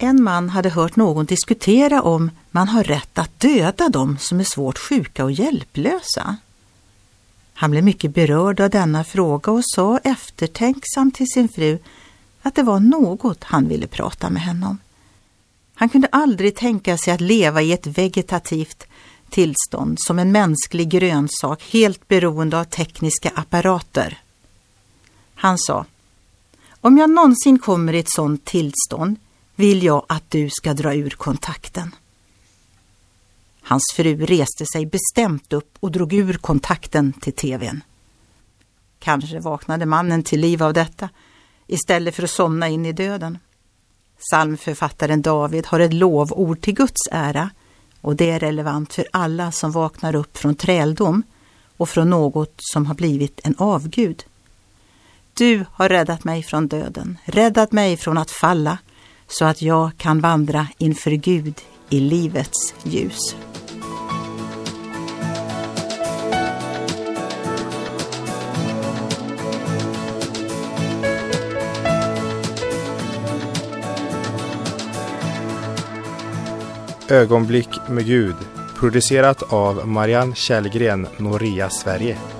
En man hade hört någon diskutera om man har rätt att döda dem som är svårt sjuka och hjälplösa. Han blev mycket berörd av denna fråga och sa eftertänksamt till sin fru att det var något han ville prata med henne om. Han kunde aldrig tänka sig att leva i ett vegetativt tillstånd som en mänsklig grönsak helt beroende av tekniska apparater. Han sa, om jag någonsin kommer i ett sådant tillstånd vill jag att du ska dra ur kontakten. Hans fru reste sig bestämt upp och drog ur kontakten till tvn. Kanske vaknade mannen till liv av detta istället för att somna in i döden. Psalmförfattaren David har ett lovord till Guds ära och det är relevant för alla som vaknar upp från träldom och från något som har blivit en avgud. Du har räddat mig från döden, räddat mig från att falla så att jag kan vandra inför Gud i livets ljus. Ögonblick med Gud producerat av Marianne Källgren, Noria Sverige.